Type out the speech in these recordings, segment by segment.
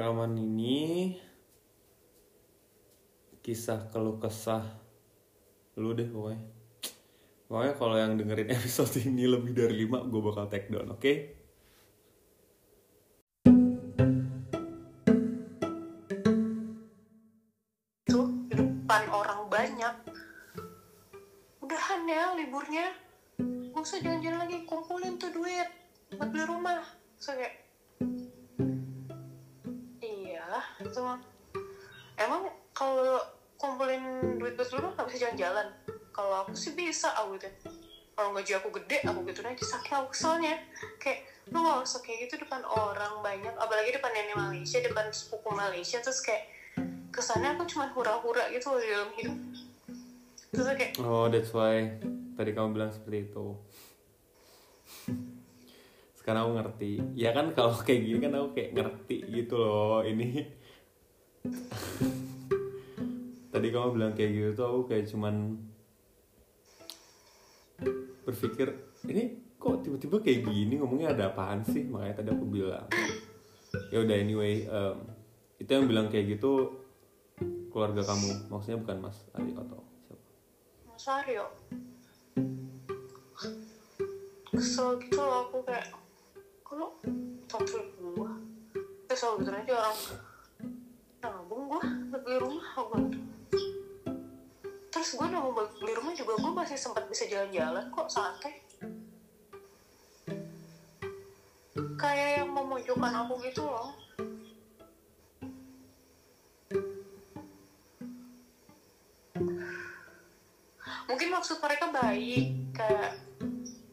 rekaman ini kisah keluh kesah lu deh pokoknya. Pokoknya kalau yang dengerin episode ini lebih dari 5 gue bakal take down oke? Di depan orang banyak. Udahan ya liburnya. Gak usah jalan-jalan lagi kumpulin tuh duit buat beli rumah. So kayak cuma emang kalau kumpulin duit buat beli rumah gak bisa jalan-jalan. Kalau aku sih bisa aku gitu. Kalau gaji aku gede aku gitu aja saking aku keselnya. Kayak lu gak usah kayak gitu depan orang banyak apalagi depan nenek Malaysia depan sepupu Malaysia terus kayak kesannya aku cuma hura-hura gitu di dalam hidup. Terus kayak oh that's why tadi kamu bilang seperti itu. Sekarang aku ngerti. Ya kan kalau kayak gini kan aku kayak ngerti gitu loh ini tadi kamu bilang kayak gitu tuh aku kayak cuman berpikir ini kok tiba-tiba kayak gini? Ngomongnya ada apaan sih? Makanya tadi aku bilang. Ya udah anyway em, itu yang bilang kayak gitu keluarga kamu. Maksudnya bukan Mas Ari atau siapa? Mas Aryo. Kesel gitu loh aku kayak kalau tampil gua? Kesel gitu aja orang nabung gua buat beli rumah gitu terus gua nabung buat beli rumah juga gua masih sempat bisa jalan-jalan kok santai. Kayak yang memojokkan aku gitu loh. Mungkin maksud mereka baik kayak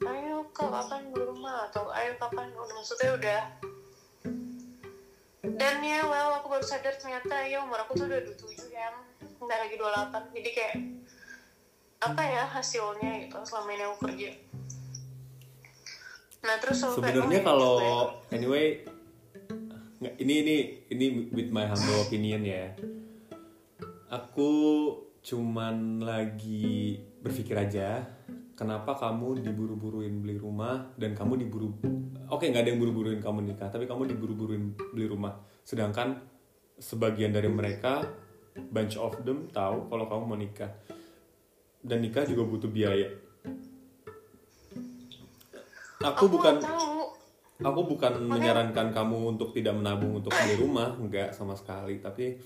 ayo kak kapan beli rumah? Atau ayo kapan maksudnya udah dan ya well aku baru sadar ternyata ya umur aku tuh udah 27 kan nggak lagi 28 jadi kayak apa ya hasilnya gitu selama ini aku kerja. Nah terus sebenarnya kalau ya. anyway ini ini ini with my humble opinion ya. Aku cuman lagi berpikir aja kenapa kamu diburu-buruin beli rumah dan kamu diburu oke nggak ada yang buru-buruin kamu nikah tapi kamu diburu-buruin beli rumah sedangkan sebagian dari mereka bunch of them tahu kalau kamu mau nikah. Dan nikah juga butuh biaya. Aku, aku bukan nggak aku bukan menyarankan kamu untuk tidak menabung untuk beli rumah enggak sama sekali. Tapi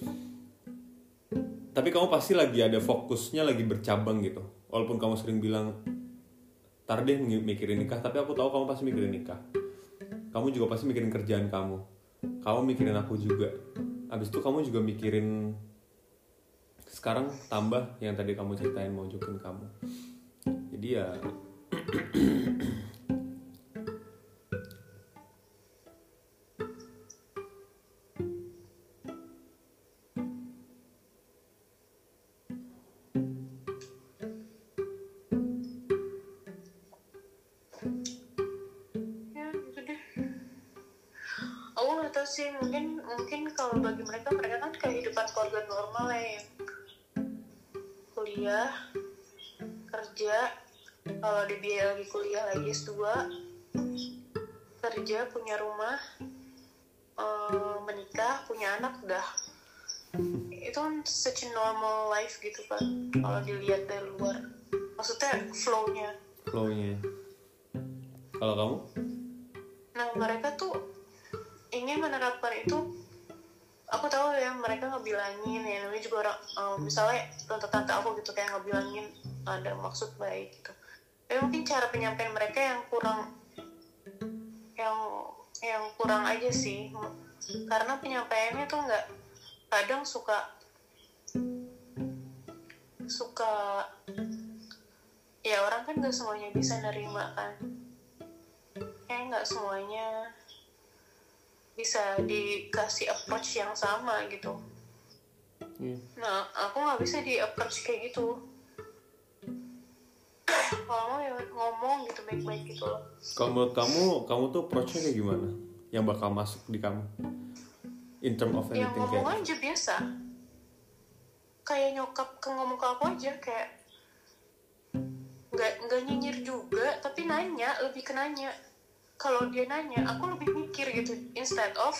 tapi kamu pasti lagi ada fokusnya lagi bercabang gitu. Walaupun kamu sering bilang tar deh mikirin nikah tapi aku tahu kamu pasti mikirin nikah. Kamu juga pasti mikirin kerjaan kamu kamu mikirin aku juga. Abis itu kamu juga mikirin sekarang tambah yang tadi kamu ceritain mau jokin kamu. Jadi ya sih mungkin mungkin kalau bagi mereka mereka kan kehidupan keluarga normal ya yang kuliah kerja kalau di biaya lagi kuliah lagi S2 kerja punya rumah eh, menikah punya anak udah. Itu kan such a normal life gitu kan kalau dilihat dari luar. Maksudnya flow-nya. Flow-nya. Kalau kamu? Nah mereka tuh ingin menerapkan itu aku tahu ya mereka ngebilangin ya namanya juga orang eh, misalnya tante-tante aku gitu kayak ngebilangin ada maksud baik gitu. Tapi mungkin cara penyampaian mereka yang kurang yang yang kurang aja sih. Karena penyampaiannya tuh nggak kadang suka suka ya orang kan nggak semuanya bisa nerima kan. Kayak nggak semuanya bisa dikasih approach yang sama gitu Iya. nah aku nggak bisa di approach kayak gitu kalau mau ya ngomong gitu baik-baik gitu loh Kalau menurut kamu, kamu tuh approach-nya kayak gimana? Yang bakal masuk di kamu? In term of ya anything ngomong kayak aja biasa kayak nyokap ke ngomong ke aku aja kayak nggak nggak nyinyir juga tapi nanya lebih ke nanya kalau dia nanya aku lebih mikir gitu. Instead of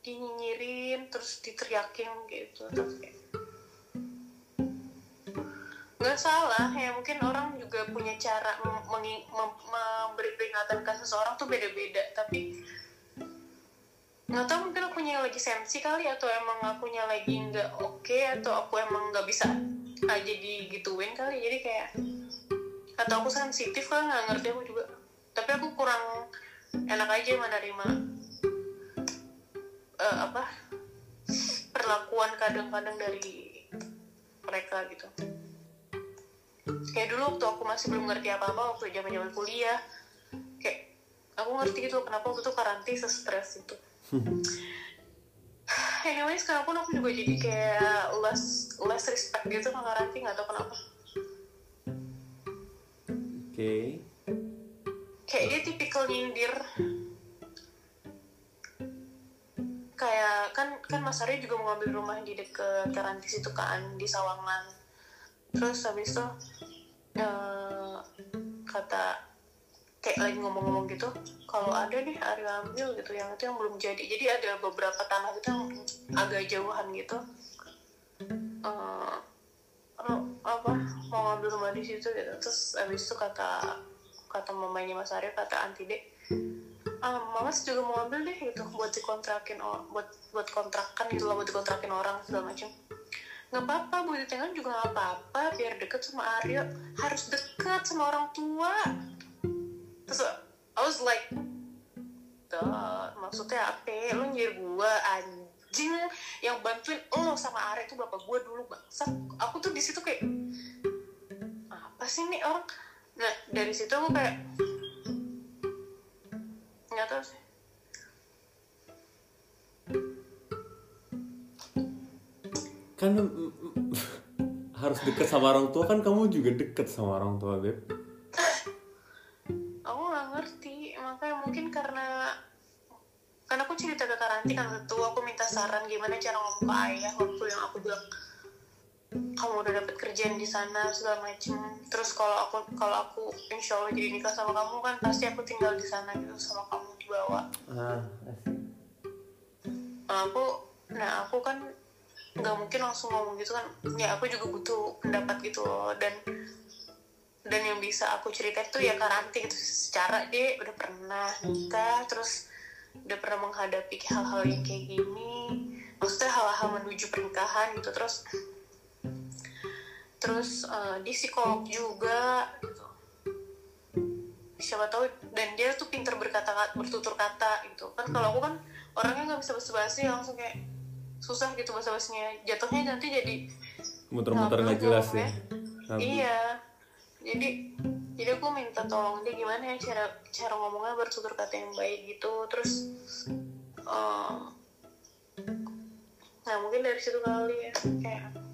dinyinyirin terus diteriakin gitu. Kayak nggak salah ya mungkin orang juga punya cara memberi peringatan ke seseorang tuh beda-beda. Tapi nggak tahu mungkin akunya lagi sensi kali atau emang akunya lagi nggak oke atau aku emang nggak bisa aja digituin kali. Jadi kayak atau aku sensitif kan nggak ngerti aku juga tapi aku kurang enak aja menerima eh, apa perlakuan kadang-kadang dari mereka gitu. Kayak dulu waktu aku masih belum ngerti apa-apa waktu zaman zaman kuliah kayak aku ngerti gitu kenapa waktu itu karantina stres itu. Anyway sekarang pun aku juga jadi kayak less less respect gitu sama karantina nggak tahu kenapa? Oke kayak dia tipikal nyindir. Kayak kan kan Mas Arya juga mau ngambil rumah di deket Karantis itu kan di Sawangan. Terus habis itu eh, kata kayak lagi ngomong-ngomong gitu kalau ada nih Arya ambil gitu. Yang itu yang belum jadi. Jadi ada beberapa tanah itu yang agak jauhan gitu. Lo apa mau ngambil rumah di situ gitu. Terus habis itu kata kata mamanya Mas Arya kata anti dek ah Mamas juga mau ambil deh gitu buat dikontrakin buat buat kontrakan gitu loh buat dikontrakin orang segala macam nggak apa-apa buat ditengan juga nggak apa-apa biar deket sama Aryo harus deket sama orang tua. Terus I was like Duh, maksudnya apa? Lu nyir gua anjing yang bantuin lo sama Aryo itu bapak gua dulu bangsa aku tuh di situ kayak apa sih nih orang nah dari situ aku kayak nggak tahu sih. Kan harus deket sama orang tua kan kamu juga deket sama orang tua beb. Aku nggak ngerti makanya mungkin karena karena aku cerita ke Karanti kan tentu aku minta saran gimana cara ngomong ke ayah waktu yang aku bilang kamu udah dapet kerjaan di sana segala macem. Terus kalau aku kalau aku insya Allah jadi nikah sama kamu kan pasti aku tinggal di sana gitu sama kamu di bawah. Ah nah, aku nah aku kan nggak mungkin langsung ngomong gitu kan. Ya aku juga butuh pendapat gitu loh. Dan dan yang bisa aku cerita itu ya karanti gitu. Secara dia udah pernah nikah terus udah pernah menghadapi hal-hal yang kayak gini. Maksudnya hal-hal menuju pernikahan gitu. Terus terus eh, dia psikolog juga gitu. Siapa tahu dan dia tuh pinter berkata bertutur kata gitu. Kan kalau aku kan orangnya nggak bisa basa-basi langsung kayak susah gitu basa-basinya. Jatuhnya nanti jadi muter-muter nggak jelas ya. Ngablu. iya. Jadi jadi aku minta tolong dia gimana ya cara cara ngomongnya bertutur kata yang baik gitu. Terus eh, nah mungkin dari situ kali ya kayak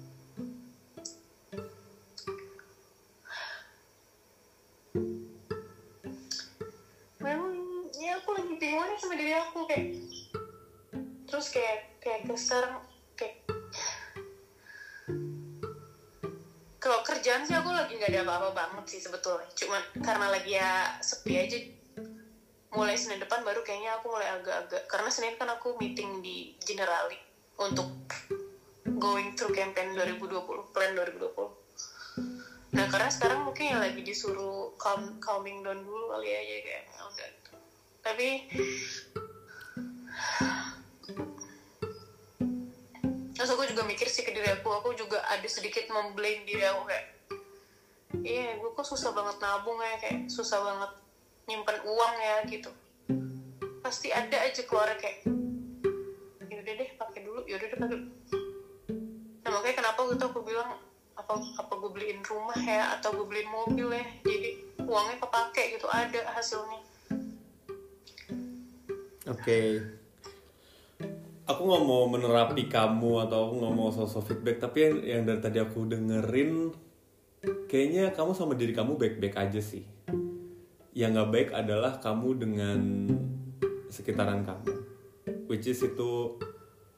lagi bingung sama diri aku kayak terus kayak kayak sekarang kayak kalau kerjaan sih aku lagi nggak ada apa-apa banget sih sebetulnya cuman karena lagi ya sepi aja mulai Senin depan baru kayaknya aku mulai agak-agak karena Senin kan aku meeting di Generali untuk going through campaign 2020 plan 2020 nah karena sekarang mungkin yang lagi disuruh calm, calming down dulu kali aja kayak ya udah. Tapi terus aku juga mikir sih ke diri aku aku juga ada sedikit memblame diri aku kayak iya gue kok susah banget nabung ya kayak susah banget nyimpen uang ya gitu. Pasti ada aja keluar kayak yaudah deh pakai dulu yaudah deh pakai nah makanya kenapa gitu aku bilang apa apa gue beliin rumah ya atau gue beliin mobil ya jadi uangnya kepake gitu ada hasilnya Oke. Aku nggak mau menerapi kamu atau aku nggak mau sosok feedback, tapi yang, yang dari tadi aku dengerin, kayaknya kamu sama diri kamu baik-baik aja sih. Yang nggak baik adalah kamu dengan sekitaran kamu, which is itu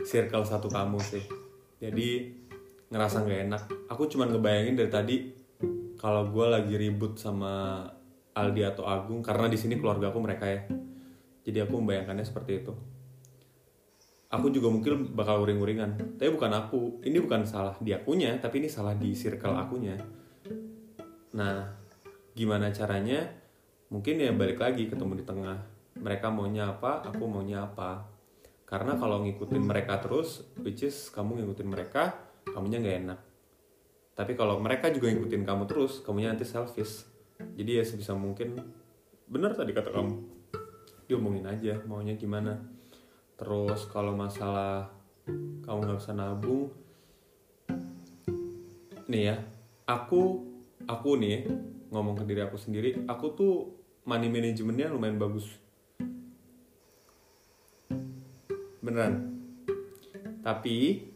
circle satu kamu sih. Jadi ngerasa nggak enak. Aku cuman ngebayangin dari tadi kalau gue lagi ribut sama Aldi atau Agung karena di sini keluarga aku mereka ya. Jadi aku membayangkannya seperti itu. aku juga mungkin bakal uring-uringan tapi bukan aku. Ini bukan salah di akunya tapi ini salah di circle akunya. Nah gimana caranya? Mungkin ya balik lagi ketemu di tengah. Mereka maunya apa aku maunya apa. Karena kalau ngikutin mereka terus which is kamu ngikutin mereka kamunya nggak enak. Tapi kalau mereka juga ngikutin kamu terus kamunya nanti selfish. Jadi ya sebisa mungkin bener tadi kata kamu diomongin aja maunya gimana. Terus kalau masalah kamu nggak bisa nabung nih ya aku aku nih ngomong ke diri aku sendiri aku tuh money managementnya lumayan bagus. Beneran. Tapi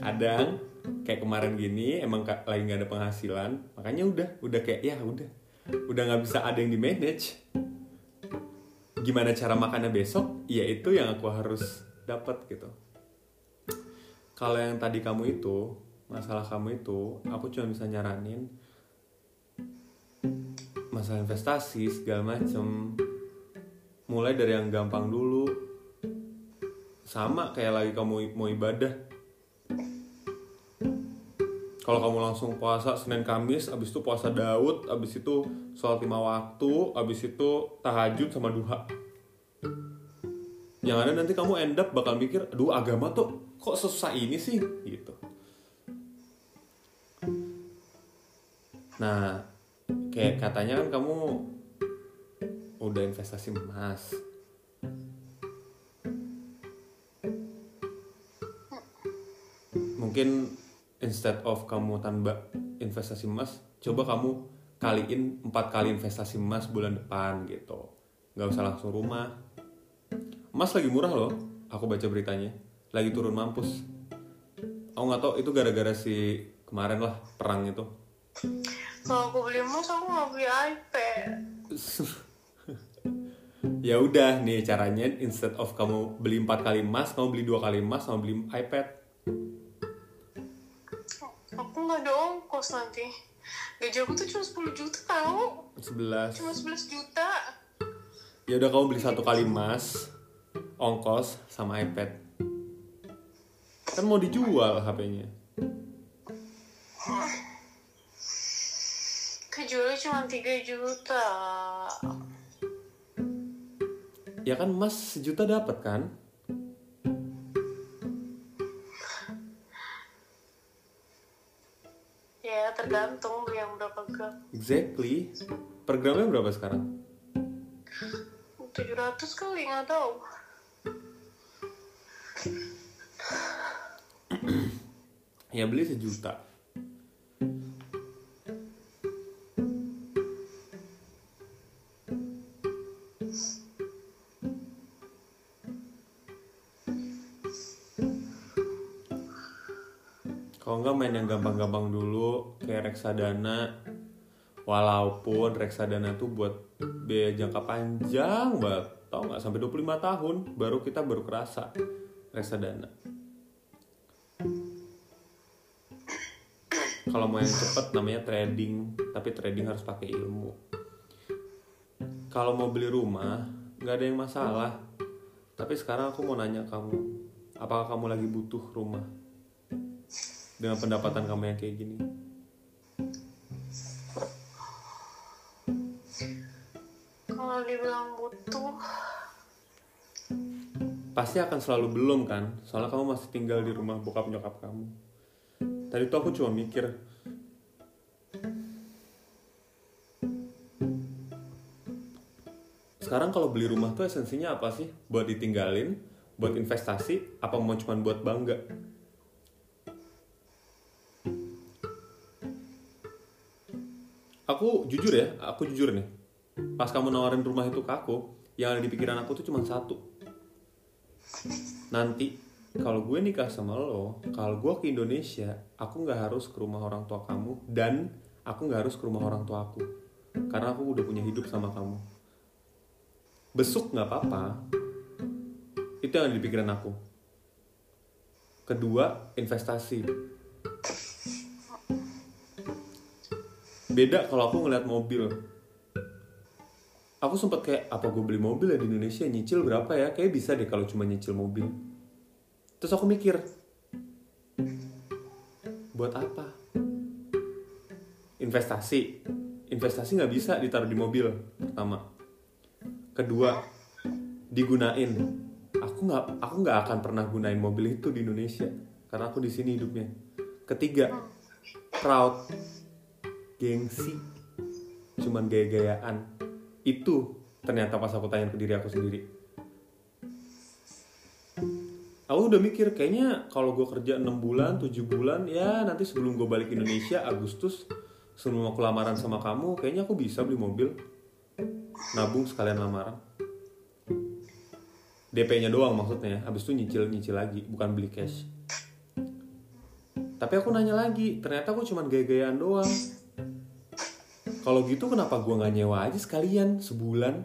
kadang kayak kemarin gini emang lagi nggak ada penghasilan makanya udah udah kayak ya udah udah nggak bisa ada yang di manage gimana cara makannya besok ya itu yang aku harus dapat gitu. Kalau yang tadi kamu itu masalah kamu itu aku cuma bisa nyaranin masalah investasi segala macem. Mulai dari yang gampang dulu. Sama kayak lagi kamu mau ibadah kalau kamu langsung puasa Senin Kamis abis itu puasa Daud abis itu sholat lima waktu abis itu tahajud sama duha. Yang ada nanti kamu end up bakal mikir aduh agama tuh kok susah ini sih? Gitu. Nah kayak katanya kan kamu udah investasi emas. Mungkin instead of kamu tambah investasi emas coba kamu kaliin empat kali investasi emas bulan depan gitu. Nggak usah langsung rumah. Emas lagi murah loh aku baca beritanya. Lagi turun mampus. Aku nggak tahu itu gara-gara si kemarin lah perang itu. Kalau aku beli emas aku nggak beli iPad. Ya udah nih caranya instead of kamu beli empat kali emas kamu beli dua kali emas sama beli iPad nggak ada ongkos nanti. Gaji aku tuh cuma 10 juta tau. 11 cuma 11 juta. Ya udah kamu beli satu kali emas ongkos sama iPad. Kan mau dijual HP-nya kejualnya cuma 3 juta. Ya kan emas sejuta dapat kan ya tergantung yang berapa gram. Exactly. Per gramnya berapa sekarang? 700 kali nggak tahu. Ya beli sejuta kalau nggak main yang gampang-gampang dulu kayak reksadana. Walaupun reksadana tuh buat biaya jangka panjang banget. Tau nggak? Sampai 25 tahun baru kita baru kerasa reksadana. Kalau mau yang cepet namanya trading. Tapi trading harus pakai ilmu. Kalau mau beli rumah nggak ada yang masalah. Tapi sekarang aku mau nanya kamu apakah kamu lagi butuh rumah dengan pendapatan kamu yang kayak gini? Kalau dibilang butuh. Pasti akan selalu belum kan? Soalnya kamu masih tinggal di rumah bokap nyokap kamu. Tadi tuh aku cuma mikir sekarang kalau beli rumah tuh esensinya apa sih? Buat ditinggalin buat investasi apa mau cuma buat bangga aku jujur ya aku jujur nih. Pas kamu nawarin rumah itu ke aku yang ada di pikiran aku tuh cuma satu. Nanti kalau gue nikah sama lo kalau gue ke Indonesia aku nggak harus ke rumah orang tua kamu dan aku nggak harus ke rumah orang tua aku. Karena aku udah punya hidup sama kamu. Besuk nggak apa-apa. Itu yang ada di pikiran aku. Kedua investasi beda kalau aku ngeliat mobil. Aku sempat kayak apa gue beli mobil ya di Indonesia? Nyicil berapa ya? Kayak bisa deh kalau cuma nyicil mobil. Terus aku mikir buat apa? Investasi. Investasi nggak bisa ditaruh di mobil pertama. Kedua digunain. Aku nggak aku nggak akan pernah gunain mobil itu di Indonesia karena aku di sini hidupnya. Ketiga proud gengsi cuman gaya-gayaan. Itu ternyata pas aku tanya ke diri aku sendiri. Aku udah mikir kayaknya kalau gue kerja 6 bulan 7 bulan ya nanti sebelum gue balik Indonesia Agustus sebelum aku lamaran sama kamu kayaknya aku bisa beli mobil. Nabung sekalian lamaran. DP-nya doang maksudnya habis itu nyicil nyicil lagi bukan beli cash. Tapi aku nanya lagi ternyata aku cuman gaya-gayaan doang kalau gitu kenapa gue nggak nyewa aja sekalian sebulan?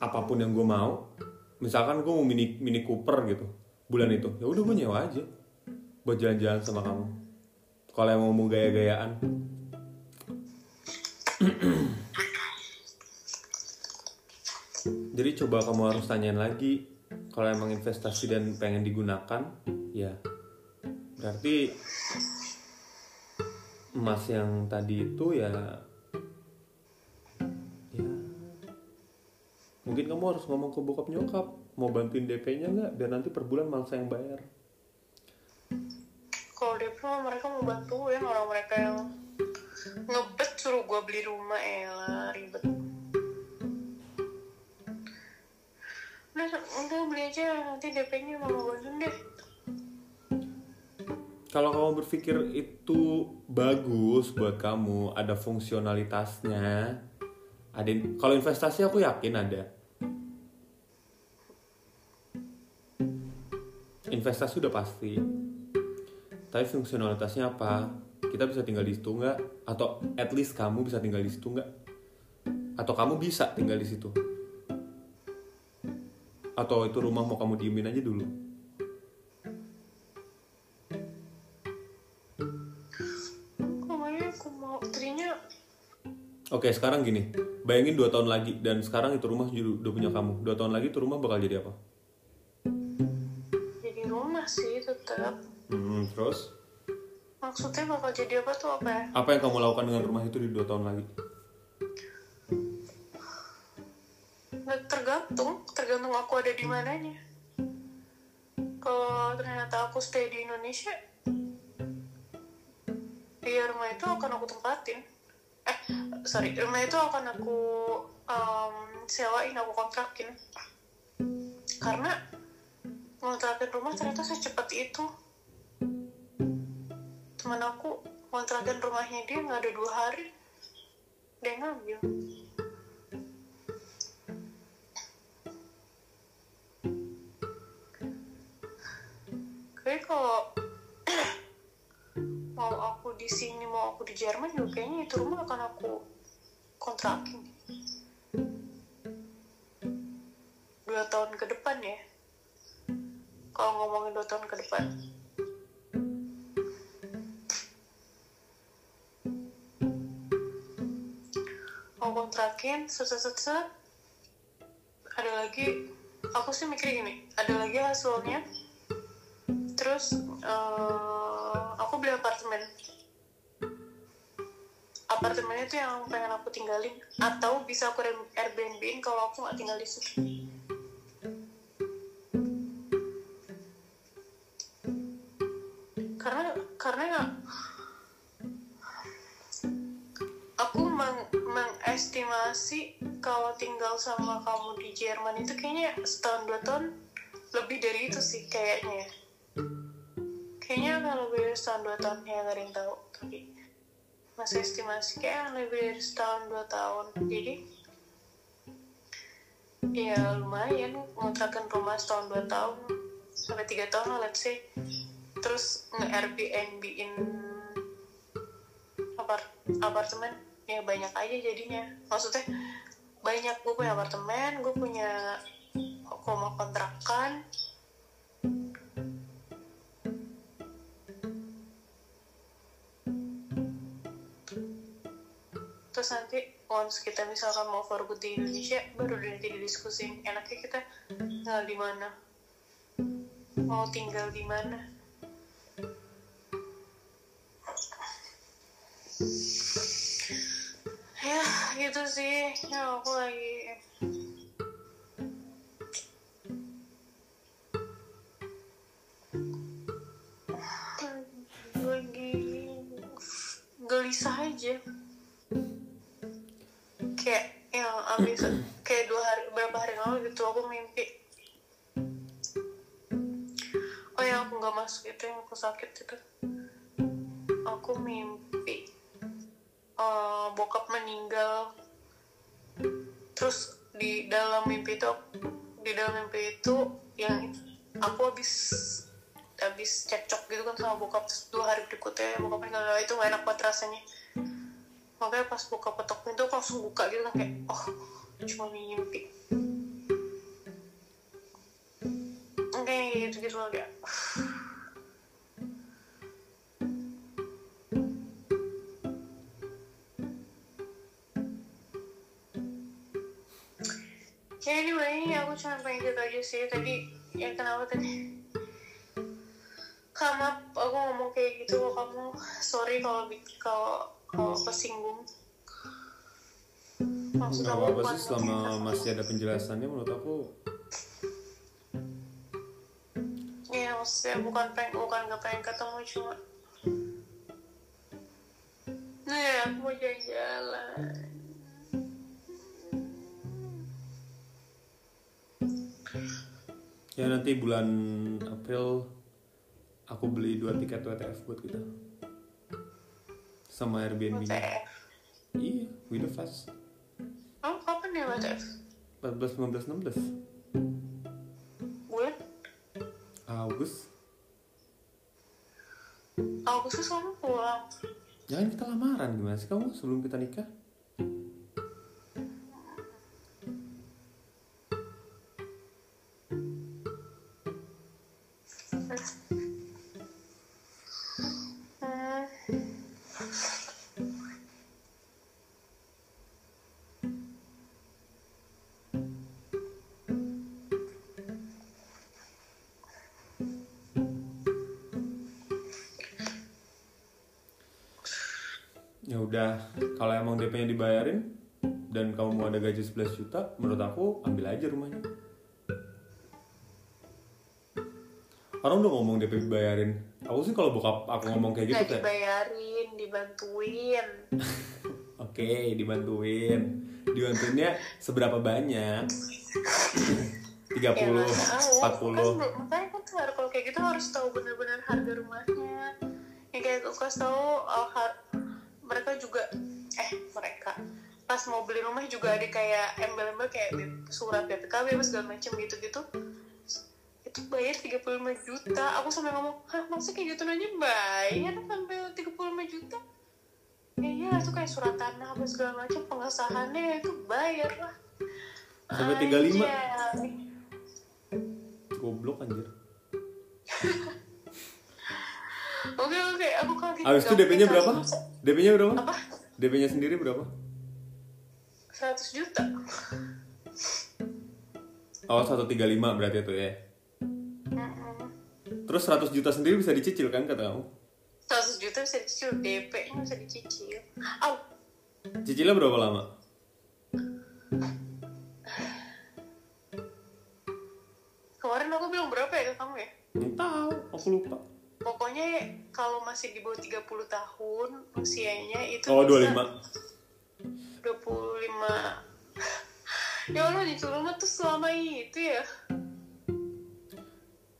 Apa pun yang gue mau. Misalkan gue mau mini mini Cooper gitu bulan itu. Ya udah gue nyewa aja buat jalan-jalan sama kamu. Kalau yang mau gaya-gayaan jadi coba kamu harus tanyain lagi kalau emang investasi dan pengen digunakan ya. Berarti emas yang tadi itu ya ya. Mungkin kamu harus ngomong ke bokap nyokap mau bantuin DP-nya nggak? Biar nanti per bulan mangsa yang bayar. Kalau DP mah mereka mau bantuin orang mereka yang ngebet suruh gue beli rumah elah ribet. Udah udah beli aja nanti DP-nya mama bantuin deh kalau kamu berpikir itu bagus buat kamu ada fungsionalitasnya ada kalau investasi aku yakin ada. Investasi udah pasti. Tapi fungsionalitasnya apa? Kita bisa tinggal di situ nggak? Atau at least kamu bisa tinggal di situ nggak? Atau kamu bisa tinggal di situ? Atau itu rumah mau kamu diemin aja dulu Oke sekarang gini, bayangin dua tahun lagi dan sekarang itu rumah udah punya kamu. Dua tahun lagi itu rumah bakal jadi apa? jadi rumah sih tetap Hmm, terus maksudnya bakal jadi apa tuh apa ya apa yang kamu lakukan dengan rumah itu di dua tahun lagi? Tergantung tergantung aku ada di mananya kalau ternyata aku stay di Indonesia ya rumah itu akan aku tempatin sorry rumah itu akan aku um, sewain aku kontrakin karena kontrakin rumah ternyata secepat itu. Teman aku kontrakin rumahnya dia nggak ada dua hari dia ngambil. Kayak kalau mau aku di sini mau aku di Jerman juga kayaknya itu rumah akan aku kontrakin dua tahun ke depan ya. Kalau ngomongin dua tahun ke depan. Mau kontrakin set ada lagi aku sih mikir gini ada lagi hasilnya. Terus eh, aku beli apartemen apartemennya tuh yang pengen aku tinggalin. Atau bisa aku Airbnb kalau aku nggak tinggal di situ. Karena karena aku meng- mengestimasi kalau tinggal sama kamu di Jerman itu kayaknya setahun dua tahun lebih dari itu sih kayaknya. Kayaknya akan lebih dari setahun dua tahun ya nggak ada yang tahu tapi masih estimasi kayak lebih dari setahun dua tahun. Jadi ya lumayan ngontrakkan rumah setahun dua tahun sampai tiga tahun lah let's say. Terus nge Airbnb-in apart apartemen ya banyak aja jadinya. Maksudnya banyak. Gue punya apartemen gue punya rumah kontrakan terus nanti once kita misalkan mau for good di Indonesia baru nanti didiskusin. Enaknya kita tinggal di mana? Mau tinggal di mana? Ya gitu sih. Ya aku lagi lagi gelisah aja kayak yang abis kayak dua hari berapa hari lalu gitu aku mimpi. Oh yang aku nggak masuk itu yang aku sakit itu. Aku mimpi eh, bokap meninggal. Terus di dalam mimpi itu di dalam mimpi itu yang aku habis habis cekcok gitu kan sama bokap. Terus dua hari berikutnya bokap meninggal. Itu gak enak banget rasanya makanya pas buka petok pintu langsung buka gitu kayak oh cuma mimpi. Kayak gitu gitu kayak ya anyway aku cuma pengen gitu aja sih. Tadi ya kenapa tadi? Kamu aku ngomong kayak gitu kamu. Sorry kalau kalau kalau kesinggung nggak apa-apa sih selama masih ada penjelasannya menurut aku ya maksudnya bukan pengen bukan gak pengen ketemu cuma nah ya aku mau jalan-jalan ya nanti bulan April aku beli dua tiket WTF buat kita sama Airbnb WTF iya with the fast. Oh kapan ya WTF 14 15 16 bulan? Agustus Agustus kamu pulang. Jangan kita lamaran gimana sih kamu sebelum kita nikah DP-nya dibayarin dan kamu mau ada gaji 11 juta menurut aku ambil aja rumahnya. Orang udah ngomong DP dibayarin aku sih kalau bokap aku ngomong kayak gitu kayak dibayarin dibantuin. Oke dibantuin. Dibantuinnya seberapa banyak? 30 ya nggak tahu. 40 kan makanya kan tuh kalau kayak gitu harus tahu benar-benar harga rumahnya. Ya kayak aku kasih tahu oh, har- mereka juga eh pas mau beli rumah juga ada kayak embel-embel kayak surat BPKB apa segala macam gitu-gitu itu bayar 35 juta aku sampai ngomong hah masa kayak gitu aja bayar sampai 35 juta ya iya itu kayak surat tanah apa segala macam pengesahannya itu bayar lah Sampai 35? Anjay. goblok anjir Oke oke, aku kaget. Habis itu DP-nya berapa? DP-nya berapa? Apa? DP-nya sendiri berapa? 100 juta. Oh 135 berarti itu ya. Terus 100 juta sendiri bisa dicicil kan kata kamu? 100 juta bisa dicicil, DP-nya bisa dicicil. Au, Cicilnya berapa lama? kemarin aku bilang berapa ya ke kamu ya? Tahu, aku lupa. Pokoknya kalau masih di bawah 30 tahun usianya itu Oh bisa 25. 25 Ya Allah di rumah tuh selama itu ya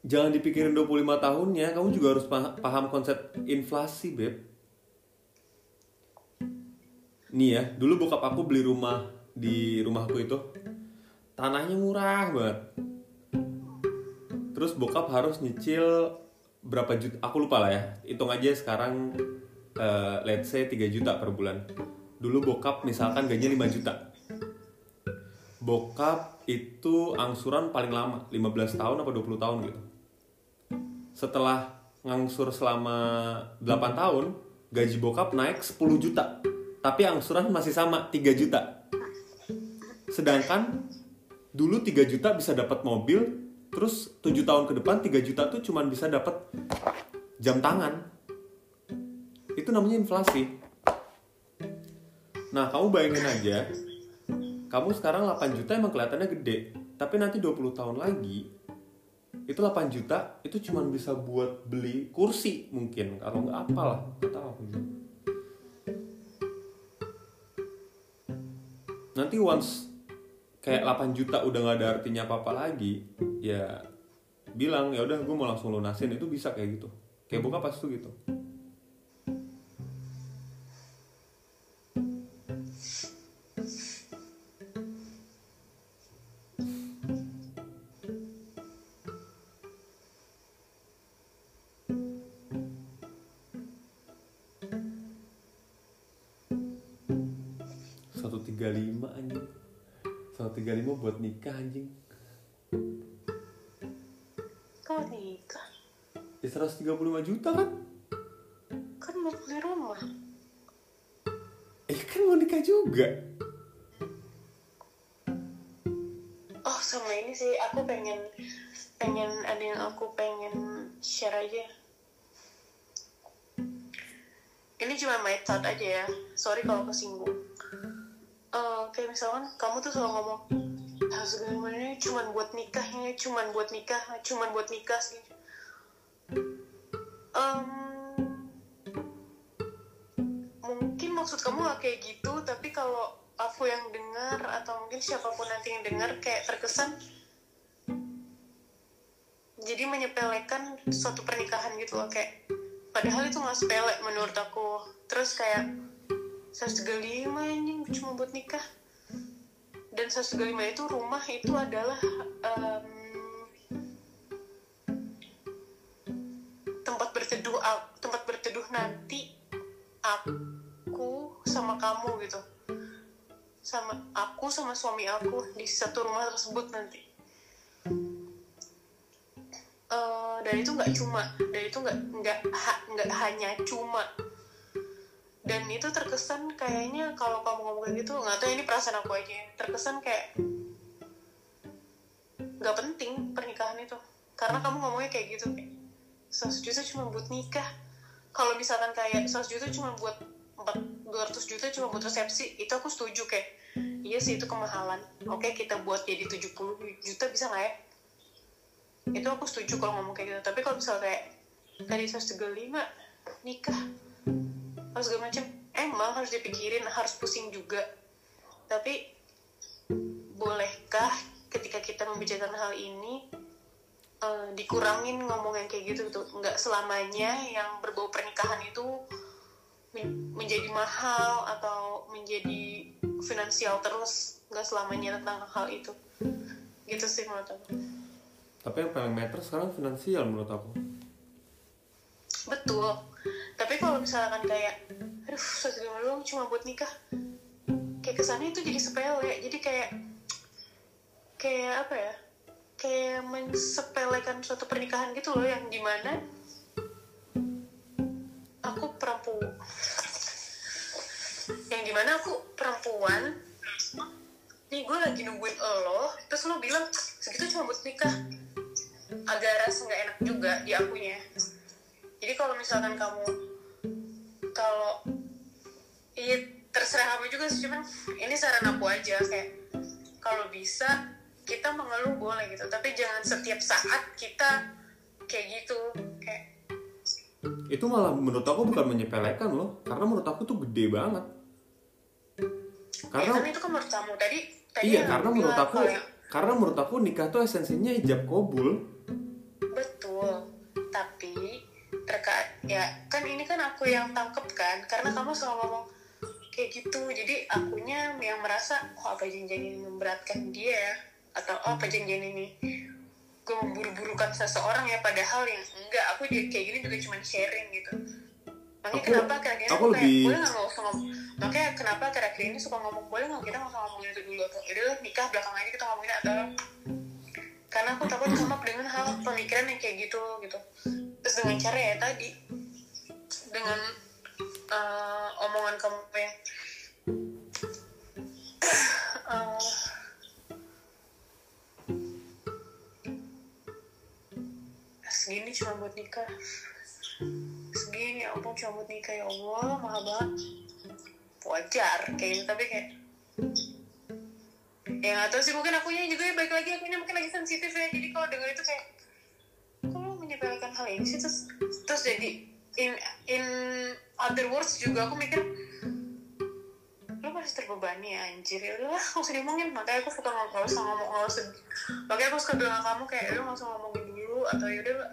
Jangan dipikirin 25 tahunnya, kamu juga harus pa- paham konsep inflasi, Beb. Nih ya, dulu bokap aku beli rumah di rumahku itu. Tanahnya murah banget. Terus bokap harus nyicil berapa juta, aku lupa lah ya. Hitung aja sekarang eh, let's say 3 juta per bulan. Dulu bokap misalkan gajinya 5 juta. Bokap itu angsuran paling lama, 15 tahun apa 20 tahun gitu. Setelah ngangsur selama 8 tahun gaji bokap naik 10 juta. Tapi angsuran masih sama 3 juta. Sedangkan dulu 3 juta bisa dapat mobil terus 7 tahun ke depan 3 juta tuh cuman bisa dapat jam tangan. Itu namanya inflasi nah kamu bayangin aja. Kamu sekarang 8 juta emang kelihatannya gede. Tapi nanti 20 tahun lagi itu 8 juta itu cuman bisa buat beli kursi mungkin. Kalau nggak apalah tahu nanti once kayak 8 juta udah nggak ada artinya apa apa lagi ya bilang ya udah gue mau langsung lunasin. Itu bisa kayak gitu. Kayak buka pas tuh gitu 35 juta kan? Kan mau beli rumah. Eh kan mau nikah juga. Oh sama ini sih. Aku pengen pengen ada yang aku pengen share aja. Ini cuma my thought aja ya. Sorry kalau kesinggung Oke eh, kayak misalkan kamu tuh selalu ngomong harus gimana cuman buat nikah ya cuman buat nikah cuman buat nikah sih Em, mungkin maksud kamu gak kayak gitu tapi kalau aku yang dengar atau mungkin siapa pun nanti yang dengar kayak terkesan jadi menyepelekan suatu pernikahan gitu loh kayak padahal itu nggak sepele menurut aku. Terus kayak 135 anjing cuma buat nikah. Dan 135 itu rumah itu adalah em, berteduh nanti aku sama kamu gitu. Sama aku sama suami aku di satu rumah tersebut nanti. Eh, dan itu nggak cuma dan itu nggak nggak nggak hanya cuma. Dan itu terkesan kayaknya kalau kamu ngomong kayak gitu nggak tahu ini perasaan aku aja. Terkesan kayak nggak penting pernikahan itu. Karena kamu ngomongnya kayak gitu kayak 100 juta cuma buat nikah kalau misalkan kayak 100 juta cuma buat 4, 200 juta cuma buat resepsi itu aku setuju kayak iya sih itu kemahalan. Oke kita buat jadi 70 juta bisa nggak ya? Itu aku setuju kalau ngomong kayak gitu. Tapi kalau misalnya kayak tadi 135 nikah harus segala macam emang harus dipikirin harus pusing juga. Tapi bolehkah ketika kita membicarakan hal ini eh, dikurangin ngomong yang kayak gitu gitu. Nggak selamanya yang berbau pernikahan itu men- menjadi mahal atau menjadi finansial terus. Nggak selamanya tentang hal itu. Gitu sih menurut aku. Tapi yang paling meter sekarang finansial menurut aku. Betul. Tapi kalau misalkan kayak aduh satu doang cuma buat nikah. Kayak kesannya itu jadi sepele. Jadi kayak kayak apa ya kayak mensepelekan suatu pernikahan gitu loh yang di mana aku perempuan. Yang di mana aku perempuan nih gue lagi nungguin lo terus lo bilang segitu cuma buat nikah. Agak rasa nggak enak juga di akunya jadi kalau misalkan kamu kalau iya terserah kamu juga sih cuman ini saran aku aja kayak kalau bisa kita mengeluh boleh gitu. Tapi jangan setiap saat kita kayak gitu kayak itu malah menurut aku bukan menyepelekan loh karena menurut aku tuh gede banget. Ya karena kan itu kan menurut kamu. Tadi tadi iya karena menurut aku yang- karena menurut aku nikah tuh esensinya ijab kabul. Betul. Tapi terkait ya kan ini kan aku yang tangkep kan? Karena kamu selalu ngomong kayak gitu. Jadi akunya yang merasa oh apa janjian ini memberatkan dia? ya atau oh perjanjian ini gue memburu-burukan seseorang ya padahal yang enggak. Aku dia kayak gini juga cuma sharing gitu. Makanya aku, kenapa kayak aku, aku lebih... boleh nggak usah ngomong makanya kenapa terakhir ini suka ngomong boleh nggak kita nggak ngomongin itu dulu? Atau udah nikah belakang aja kita ngomongin atau karena aku takut sama dengan hal pemikiran yang kayak gitu gitu. Terus dengan cara ya tadi dengan uh, omongan kamu yang uh, cuma buat nikah. Segini ya ampun cuma buat nikah ya Allah mahal banget. Wajar kayak gitu tapi kayak ya tahu sih mungkin akunya juga ya baik lagi akunya mungkin lagi sensitif ya. Jadi kalau denger itu kayak kok lo hal ini sih? Terus terus jadi in in other words juga aku mikir lo masih terbebani ya anjir. Ya udahlah nggak usah diomongin. Makanya aku suka nggak usah ngomong usah makanya aku suka bilang kamu kayak lo nggak usah ngomongin dulu atau yaudah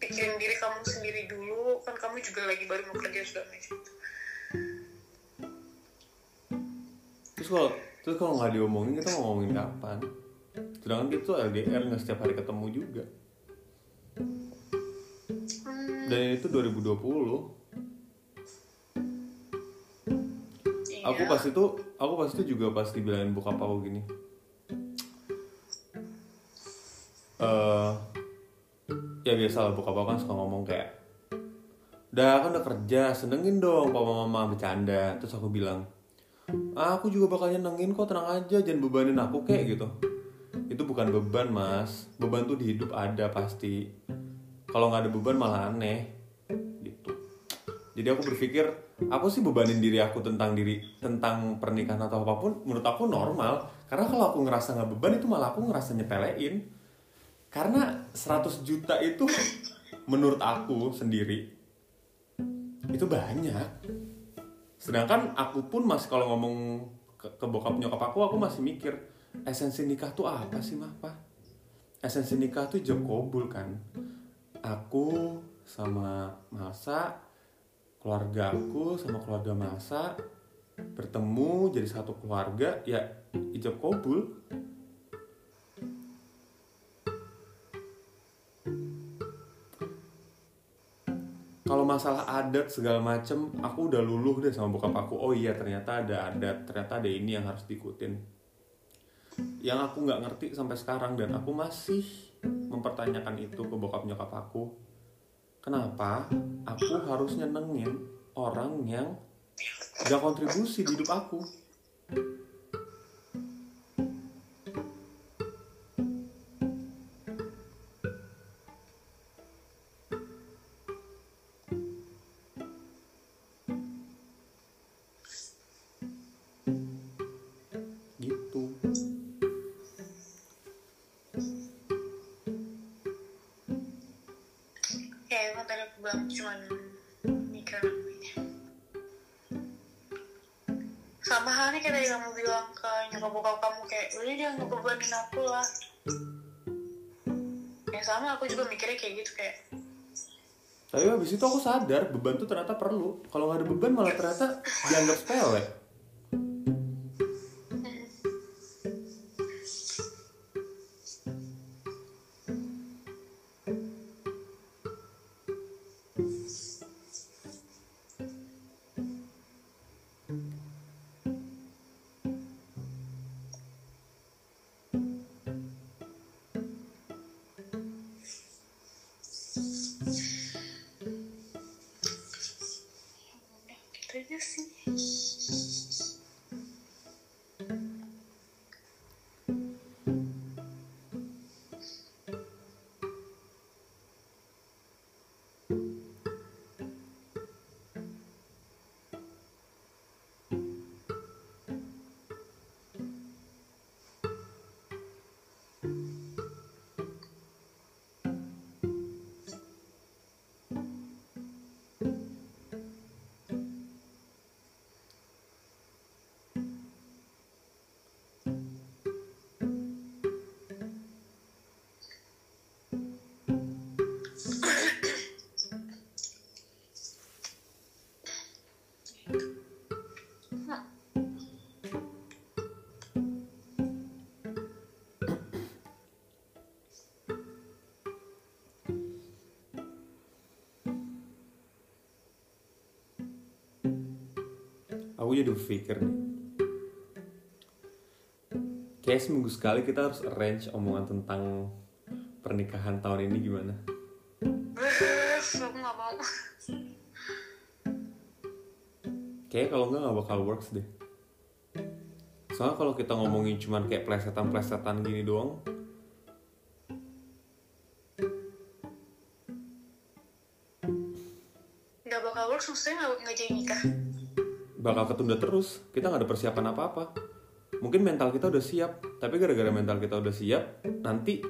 pikirin diri kamu sendiri dulu. Kan kamu juga lagi baru mau kerja sudah macam terus kalau terus kalau nggak diomongin kita mau ngomongin kapan? Sedangkan kita tuh LDR nggak setiap hari ketemu juga. Hmm, dan itu 2020 iya. aku pas itu aku pas itu juga pas dibilangin bokap aku gini. Eh ya biasa lah aku kan suka ngomong kayak udah kan udah kerja senengin dong papa mama bercanda. Terus aku bilang "Ah, aku juga bakal nyenengin kok tenang aja jangan bebanin aku kayak gitu. Itu bukan beban mas. Beban tuh di hidup ada pasti. Kalau nggak ada beban malah aneh gitu. Jadi aku berpikir aku sih bebanin diri aku tentang diri tentang pernikahan atau apa pun menurut aku normal. Karena kalau aku ngerasa nggak beban itu malah aku ngerasa nyepelein karena 100 juta itu menurut aku sendiri itu banyak. Sedangkan aku pun masih kalau ngomong ke, ke bokap nyokap aku aku masih mikir esensi nikah tuh apa sih mah pak esensi nikah tuh job kobul kan? Aku sama masa keluarga aku sama keluarga masa bertemu jadi satu keluarga ya ijab kobul kalau masalah adat segala macem aku udah luluh deh sama bokap aku. Oh iya ternyata ada adat ternyata ada ini yang harus diikutin. Yang aku nggak ngerti sampai sekarang dan aku masih mempertanyakan itu ke bokap nyokap aku. Kenapa aku harus nyenengin orang yang gak kontribusi di hidup aku bilang cuman namanya sama halnya kayak tadi kamu bilang ke nyokap bokap kamu kayak udah dia nggak bebanin aku lah. Ya sama aku juga mikirnya kayak gitu kayak tapi habis itu aku sadar beban tuh ternyata perlu. Kalau nggak ada beban malah ternyata dianggap sepele aku jadi berpikir nih. Kayak seminggu sekali kita harus arrange omongan tentang pernikahan tahun ini gimana? Aku nggak mau. Kayak kalau nggak nggak bakal works deh. Soalnya kalau kita ngomongin cuman kayak plesetan-plesetan gini doang ketunda terus. Kita nggak ada persiapan apa apa mungkin mental kita udah siap tapi gara-gara mental kita udah siap nanti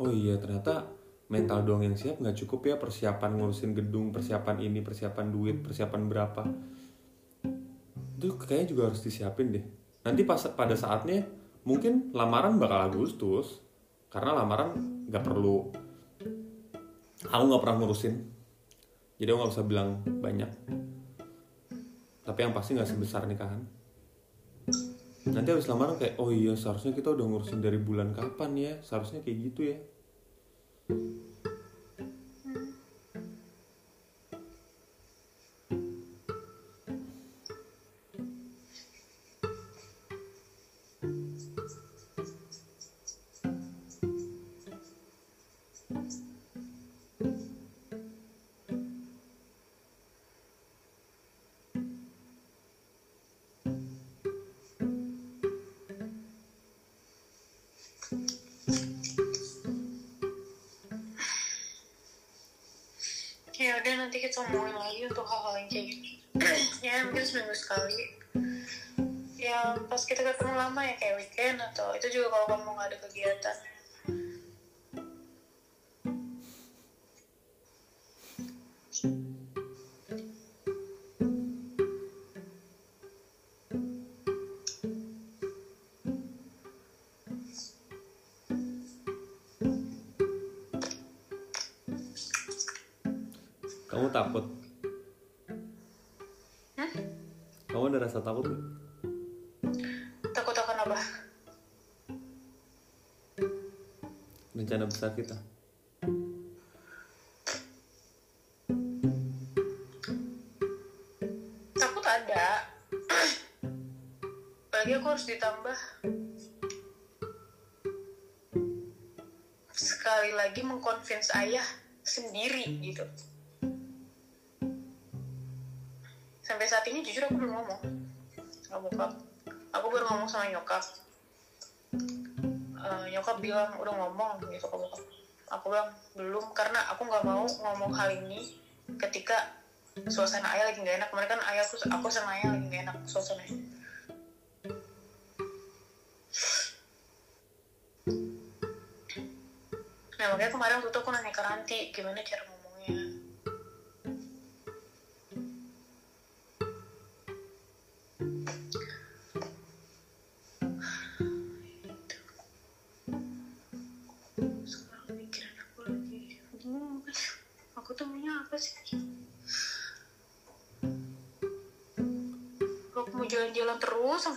oh iya ternyata mental doang yang siap nggak cukup ya persiapan ngurusin gedung persiapan ini persiapan duit persiapan berapa. Itu kayaknya juga harus disiapin deh. Nanti pas pada saatnya mungkin lamaran bakal Agustus karena lamaran nggak perlu. Aku nggak pernah ngurusin jadi aku nggak usah bilang banyak tapi yang pasti nggak sebesar nikahan nanti habis lamaran kayak oh iya seharusnya kita udah ngurusin dari bulan kapan ya? Seharusnya kayak gitu ya ya udah nanti kita ngomongin lagi untuk hal-hal yang kayak gitu ya mungkin seminggu sekali. Ya pas kita ketemu lama ya kayak weekend atau itu juga kalau kamu nggak ada kegiatan besar kita. Takut ada. Apalagi aku harus ditambah. Sekali lagi mengconvince ayah sendiri gitu ini ketika suasana ayah lagi nggak enak. Kemarin kan ayah aku aku sama ayah lagi nggak enak suasananya. Nah makanya kemarin waktu itu aku nanya ke Ranti gimana cara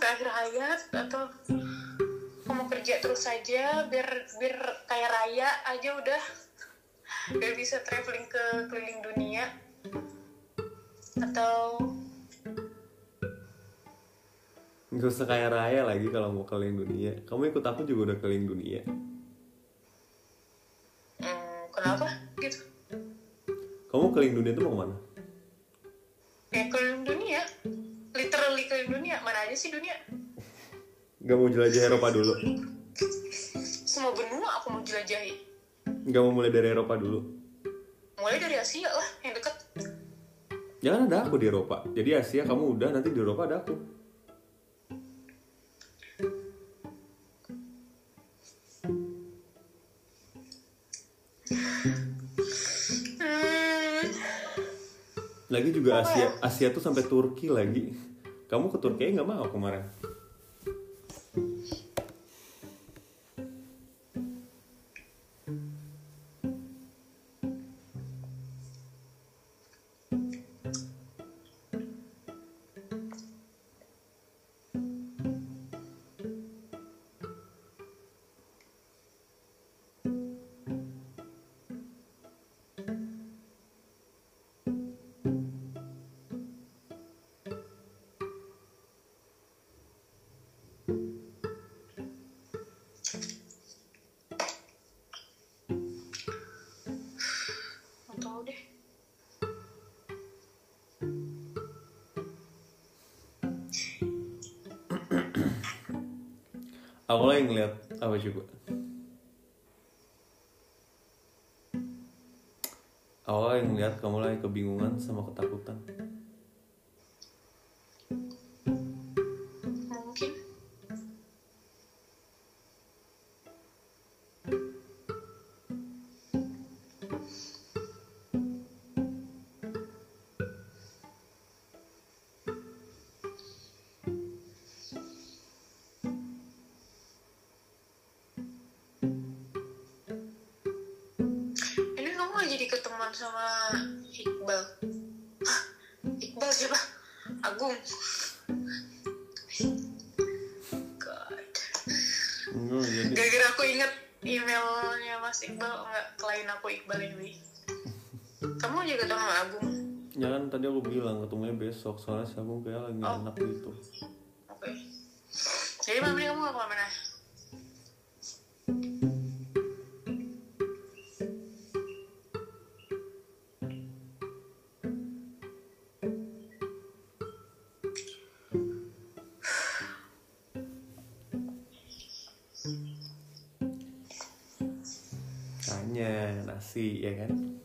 akhir hayat atau mau kerja terus saja biar biar kayak raya aja udah. Biar bisa traveling ke keliling dunia. Atau nggak usah kaya raya lagi kalau mau keliling dunia. Kamu ikut aku juga udah keliling dunia. Hmm, kenapa? Gitu. Kamu keliling dunia itu mau ke mana? Ya keliling dunia keliling dunia mana aja sih dunia? Nggak mau jelajah Eropa dulu. Semua benua aku mau jelajahi. Nggak mau mulai dari Eropa dulu. Mulai dari Asia lah yang dekat jangan ada aku di Eropa. Jadi Asia kamu udah nanti di Eropa ada aku. Hmm, lagi juga Asia Asia tuh sampai Turki lagi kamu ke Turki nggak mau kemarin tahu deh. Aku lagi ngeliat apa coba? Aku lagi ngeliat kamu lagi kebingungan sama ketakutan besok soalnya Agung kayak lagi Oh. enak gitu. Oke jadi malam ini kamu gak ke mana-mana Tanya nasi ya kan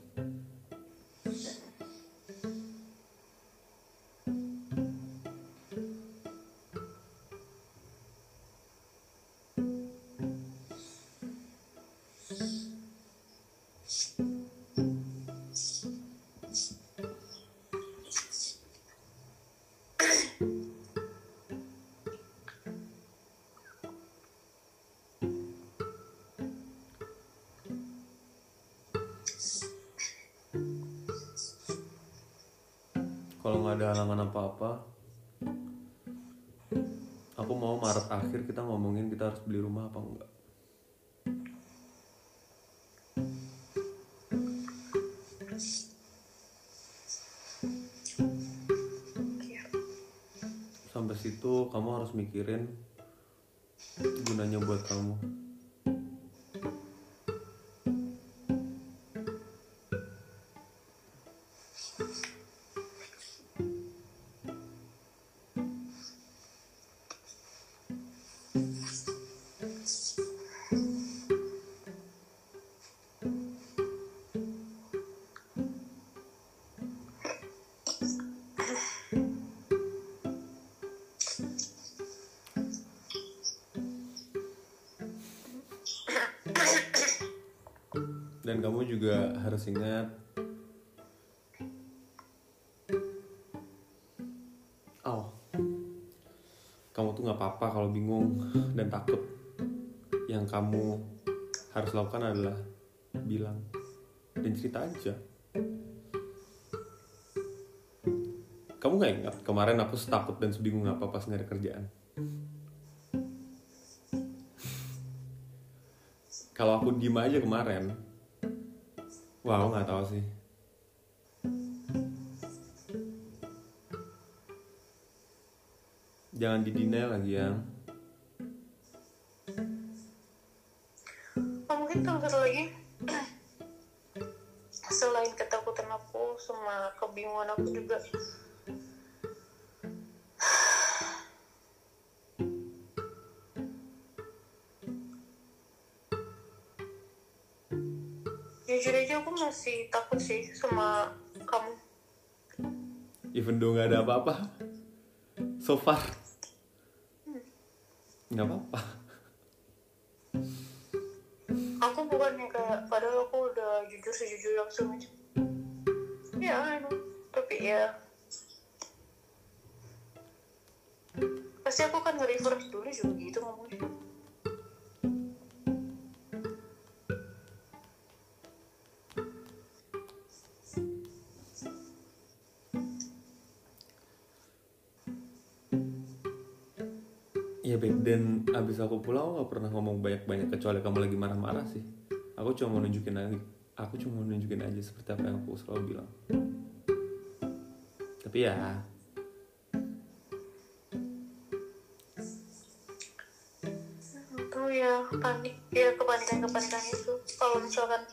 kalau nggak ada halangan apa-apa aku mau Maret akhir kita ngomongin kita harus beli rumah apa enggak. Sampai situ kamu harus mikirin dan kamu juga harus ingat. Oh. Kamu tuh nggak apa-apa kalau bingung dan takut. Yang kamu harus lakukan adalah bilang dan cerita aja. Kamu nggak ingat? Kemarin aku setakut dan sebingung apa pas nyari kerjaan? Kalau aku diem aja kemarin wah aku nggak tahu sih. Jangan didinai lagi ya sih sama kamu. Even though nggak ada apa-apa. So far. Nggak apa-apa Iya baik dan abis aku pulang aku gak pernah ngomong banyak-banyak kecuali kamu lagi marah-marah sih. Aku cuma mau nunjukin aja, aku cuma mau nunjukin aja seperti apa yang aku selalu bilang. Tapi ya, itu ya panik ya kepanikan kepanikan itu kalau misalkan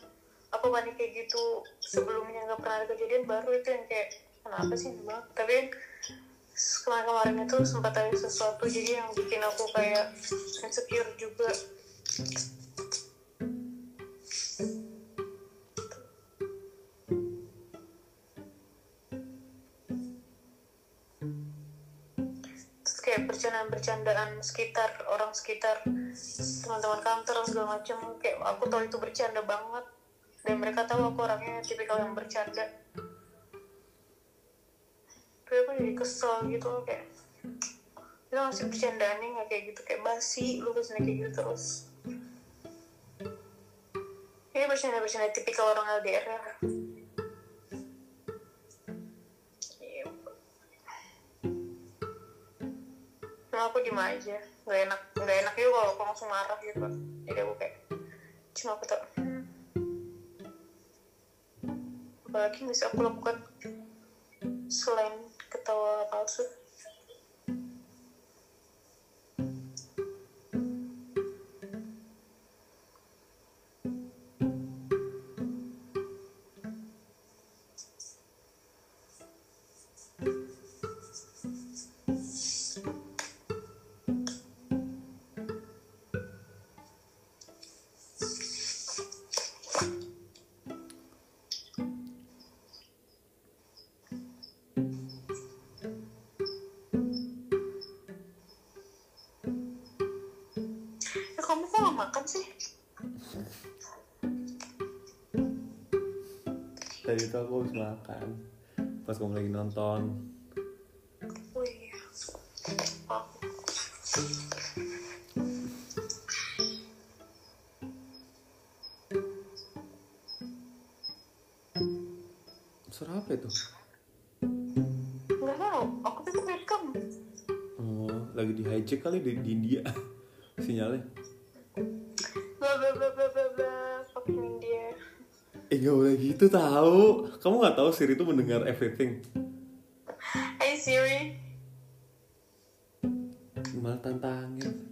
aku panik kayak gitu sebelumnya nggak pernah ada kejadian baru itu yang kayak kenapa sih banget tapi kemarin kemarin itu sempat ada sesuatu jadi yang bikin aku kayak insecure juga. Terus kayak bercandaan-bercandaan sekitar orang sekitar teman-teman kantor segala macam kayak aku tahu itu bercanda banget. Dan mereka tahu aku orangnya tipikal yang bercanda tapi aku jadi kesel gitu loh kayak itu masih bercandaannya nggak kayak gitu kayak basi lu ke sini kayak gitu terus ya Kayak bercanda-bercanda tipikal orang LDR ya. Nah, aku diem aja. Gak enak, gak enak juga kalau aku langsung marah gitu. Jadi aku kayak, cuma aku tak. Apalagi bisa aku lakukan selain ketawa palsu. Tadi itu aku habis makan. Pas kamu lagi nonton. Oh iya. Oh. Suara apa itu? Nggak tahu, aku pikir welcome. Oh, lagi di hijack kali di, di India. Nggak tahu Siri itu mendengar everything. Hey Siri. Malah tantangin.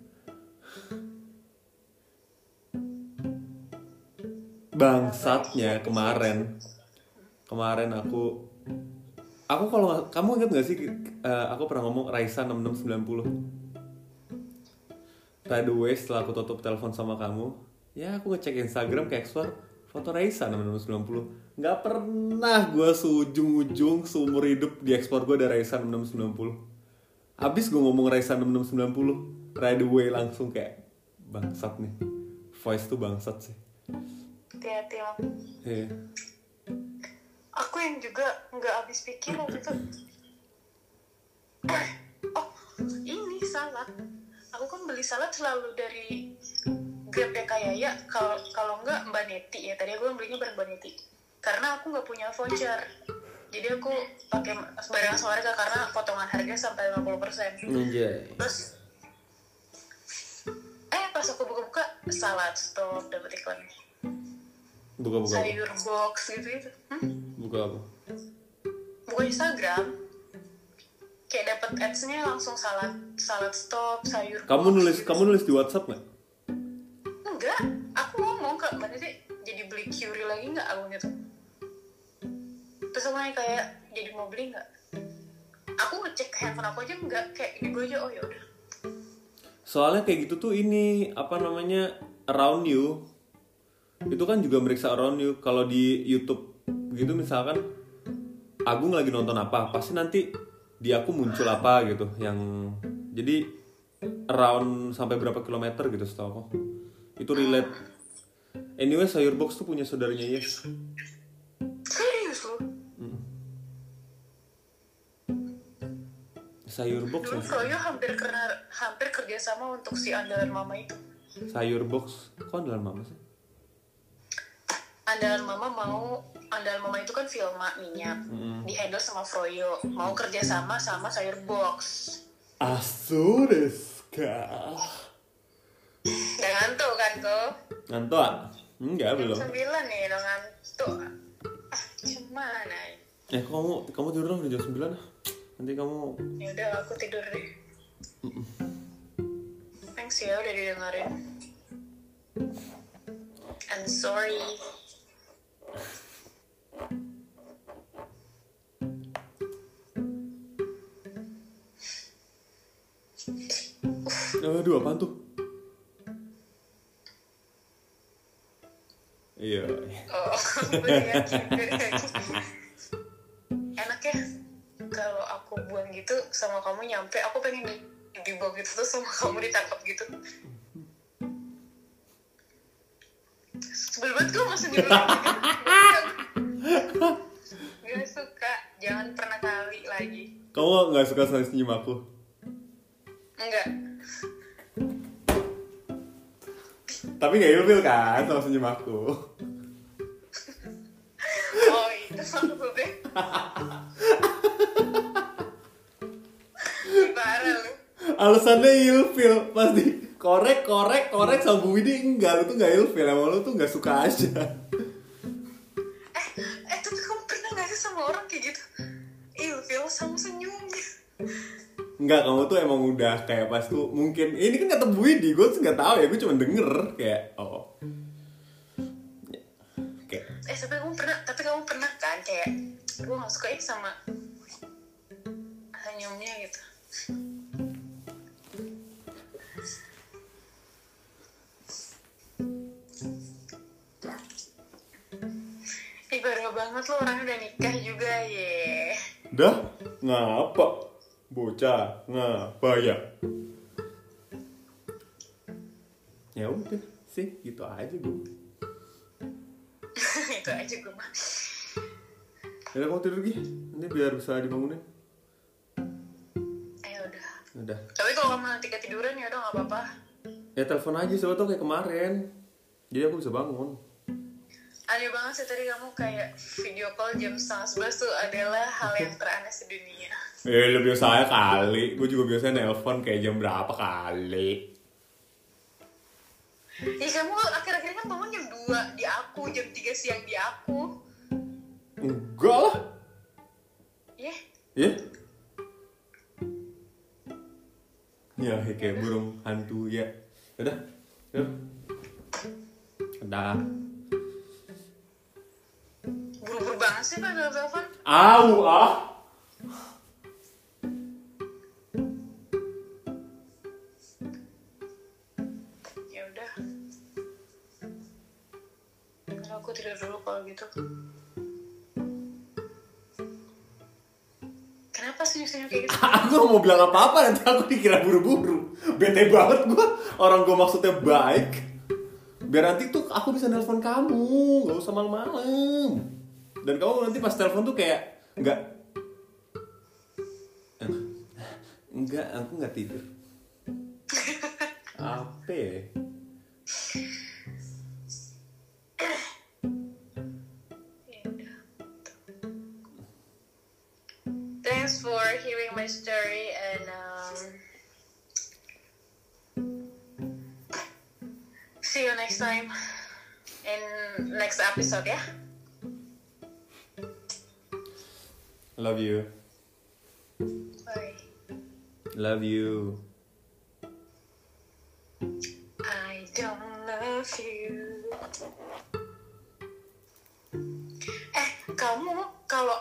Bangsatnya kemarin. Kemarin aku aku kalau kamu ingat gak sih eh, aku pernah ngomong Raisa 6690 By the way setelah aku tutup telepon sama kamu Ya aku ngecek Instagram kayak explore foto Raisa 6690 Gak pernah gue seujung-ujung seumur hidup di explore gue ada Raisa 6690 Abis gue ngomong Raisa 6690 Right away langsung kayak Bangsat nih Voice tuh bangsat sih Hati-hati Mak. Iya Aku yang juga nggak habis pikir waktu itu. Oh, ini salad. Aku kan beli salad selalu dari Grab ya kayak ya. Kalau kalau nggak Mbak Neti ya. Tadi aku belinya bareng Mbak Neti. Karena aku nggak punya voucher. Jadi aku pakai barengan sama mereka karena potongan harga sampai 50%. Anjay Terus eh pas aku buka-buka salad stop dapet iklan Buka-buka sayur box gitu gitu. Hmm? Buka apa? buka Instagram kayak dapat ads-nya langsung salad salad stop sayur Kamu box nulis gitu. kamu nulis di WhatsApp nggak? Enggak aku ngomong ke mbak Titi jadi beli Curie lagi nggak? Aku gitu. Terus nanya kayak jadi mau beli nggak? Aku ngecek handphone aku aja enggak kayak gitu aja oh ya udah. Soalnya kayak gitu tuh ini apa namanya around you. Itu kan juga meriksa around you. Kalau di YouTube gitu misalkan Agung lagi nonton apa, pasti nanti di aku muncul apa gitu yang jadi around sampai berapa kilometer gitu setahu aku. Itu relate. Anyway, sayur box tuh punya saudaranya Yes. serius loh Sayur box dulu? Froyo hampir kena hampir kerjasama untuk si andalan mama itu Sayur box. Kok dalam mama sih? andalan mama mau andalan mama itu kan Filma minyak di handle sama Froyo mau kerjasama sama sayur box Asu desu ka? Udah ngantuk kan kok Ngantuk? ah? Enggak jam belum. sembilan nih udah ngantuk ah gimana Eh kamu kamu tidur dong jam 9 ah. Nanti kamu ya udah aku tidur deh thanks ya udah didengerin and sorry Aduh apaan tuh? Iya. oh gue gue yakin enak ya kalau aku buang gitu sama kamu nyampe aku pengen di dibawa gitu terus sama kamu ditangkap gitu. Sebel banget gue masuk di bawah gitu. Gak suka jangan pernah kali lagi. Kamu nggak suka sama senyum aku? enggak tapi gak ilfil kan sama senyum aku. Oh itu sama gue alasannya ilfil. Pasti korek korek korek sama Bu Widi enggak. Lu tuh gak ilfil. Emang lu tuh gak suka aja. Eh eh tapi kamu pernah gak sih sama orang kayak gitu? Ilfil sama senyumnya Enggak, kamu tuh emang udah kayak pas tuh mungkin ini kan kata Bu Widi, gue tuh nggak tahu ya, gue cuma denger kayak oh. Ya, Kayak eh tapi kamu pernah tapi kamu pernah kan kayak gue gak suka ini sama senyumnya gitu. Ih banget lo orangnya udah nikah juga ye. Dah ngapa bocah ngapa ya ya udah sih gitu aja gue Itu aja gue mah. Ya kamu tidur gih nanti biar bisa dibangunin. Eh udah. Udah. Tapi kalau kamu nanti ketiduran ya udah gak apa-apa. Ya telepon aja soalnya tuh kayak kemarin. Jadi aku bisa bangun. Aneh banget sih tadi kamu kayak video call jam setengah sebelas tuh adalah hal yang teraneh sedunia Eh, lu biasa aja kali. Gue juga biasanya nelpon kayak jam berapa kali. Ya kamu akhir-akhir kan bangun jam 2 di aku, jam 3 siang di aku Enggak lah. Ya, Ya? Ya, kayak burung hantu ya. Udah. Yuk. Udah. buru-buru banget sih pak telepon Au, ah. Aku tidur dulu kalau gitu Kenapa senyum-senyum kayak gitu? Aku mau bilang apa-apa nanti aku dikira buru-buru. Bete banget gue. Orang gue maksudnya baik. Biar nanti tuh aku bisa nelpon kamu, nggak usah malam-malam. Dan kamu nanti pas telepon tuh kayak nggak Enggak, aku nggak tidur. Apa? Ya story and um, see you next time in next episode Yeah. Love you. Bye. Love you. I don't love you. Eh, kamu kalau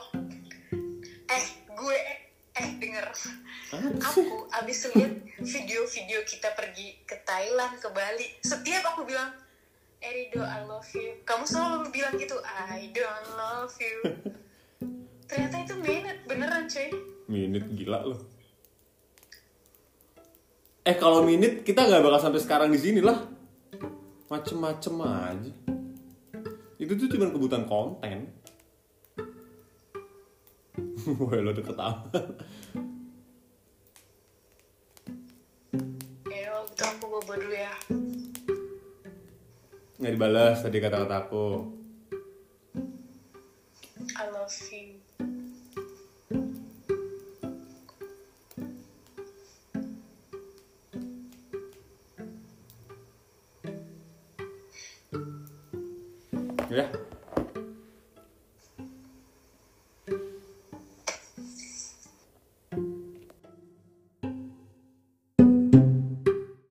aku abis lihat video-video kita pergi ke Thailand ke Bali setiap aku bilang Erido I love you kamu selalu bilang gitu I don't love you ternyata itu minute beneran cuy Minit gila loh. Eh kalau minit kita nggak bakal sampai sekarang di sini lah. Macem-macem aja. Itu tuh cuma kebutuhan konten. Wah lo deket amat. Aku bobo dulu ya Nggak dibalas tadi kata-kata aku. I love you Ya.